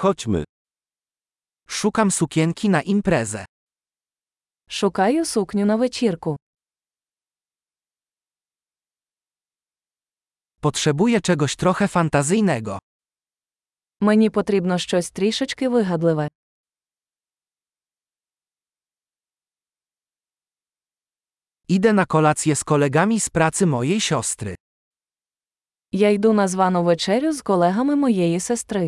Chodźmy. Szukam sukienki na imprezę. Шукаю сукню на вечірку. Potrzebuję czegoś trochę fantazyjnego. Мені потрібно щось трішечки вигадливе. Idę na kolację z kolegami z pracy mojej siostry. Я йду на звану вечерю з колегами моєї сестри.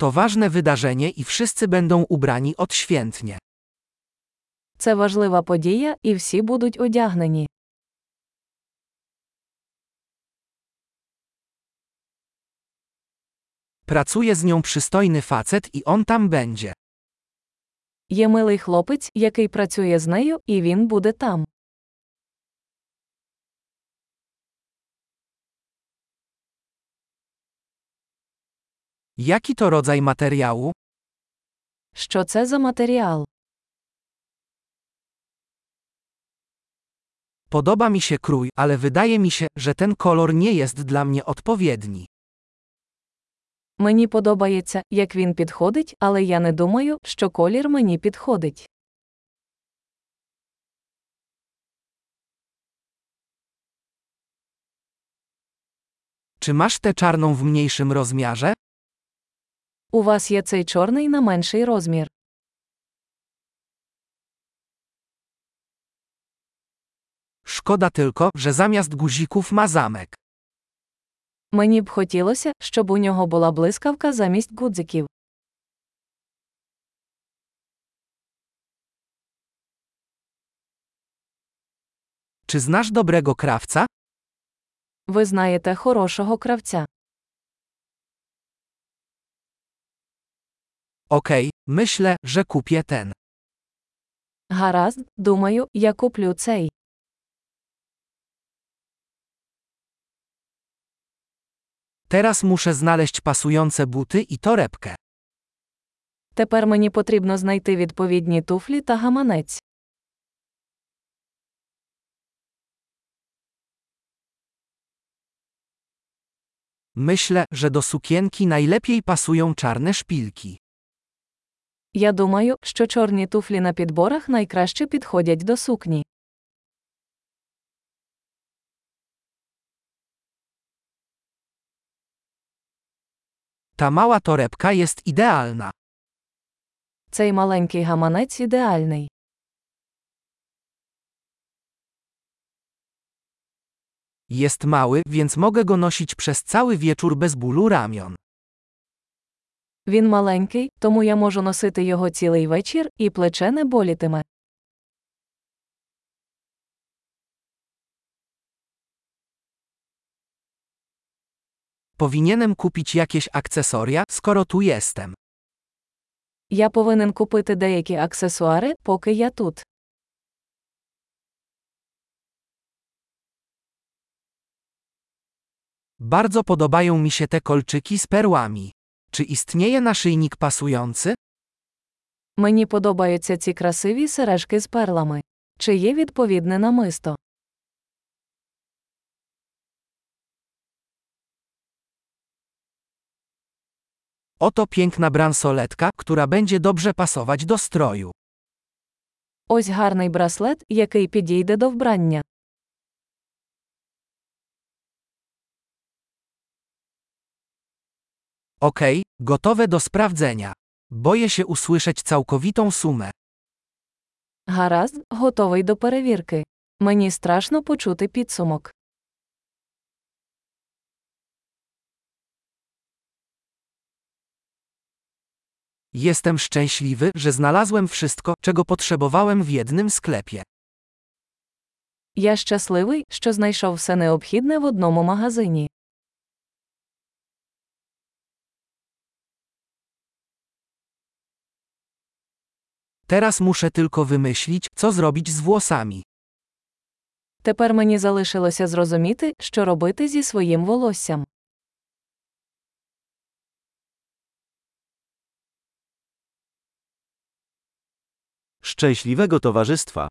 To ważne wydarzenie i wszyscy będą ubrani odświętnie. Це важлива подія, і всі будуть одягнені. Pracuje z nią przystojny facet i on tam będzie. Є милий хлопець, який працює з нею, і він буде там. Jaki to rodzaj materiału? Що це за матеріал? Podoba mi się krój, ale wydaje mi się, że ten kolor nie jest dla mnie odpowiedni. Мені подобається, як він підходить, але я не думаю, що колір мені підходить. Czy masz tę czarną w mniejszym rozmiarze? У вас є цей чорний на менший розмір. Szkoda tylko, że zamiast guzików ma zamek. Мені б хотілося, щоб у нього була блискавка замість гудзиків. Czy znasz dobrego krawca? Ви знаєте хорошого кравця. Okej, myślę, że kupię ten. Гаразд, думаю, я куплю цей. Teraz muszę znaleźć pasujące buty i torebkę. Тепер мені потрібно знайти відповідні туфлі та гаманець. Myślę, że do sukienki najlepiej pasują czarne szpilki. Я думаю, що чорні туфлі на підборах найкраще підходять до сукні. Ta mała torebka jest idealna. Цей маленький гаманець ідеальний. Jest mały, więc mogę go nosić przez cały wieczór bez bólu ramion. Він маленький, тому я можу носити його цілий вечір, і плече не болітиме. Powinienem kupić jakieś akcesoria, skoro tu jestem. Я повинен купити деякі аксесуари, поки я тут. Bardzo podobają mi się te kolczyki z perłami. Czy istnieje naszyjnik pasujący? Мені подобаються ці красиві сережки з перлами. Чи є відповідне намисто? Oto piękna bransoletka, która będzie dobrze pasować do stroju. Ось гарний браслет, який підійде до вбрання. Okej, gotowe do sprawdzenia. Boję się usłyszeć całkowitą sumę. Гаразд, готовий до перевірки. Мені страшно почути підсумок. Jestem szczęśliwy, że znalazłem wszystko, czego potrzebowałem w jednym sklepie. Я щасливий, що знайшов все необхідне в одному магазині. Teraz muszę tylko wymyślić, co zrobić z włosami. Тепер мені залишилося зрозуміти, що робити зі своїм волоссям. Szczęśliwego towarzystwa.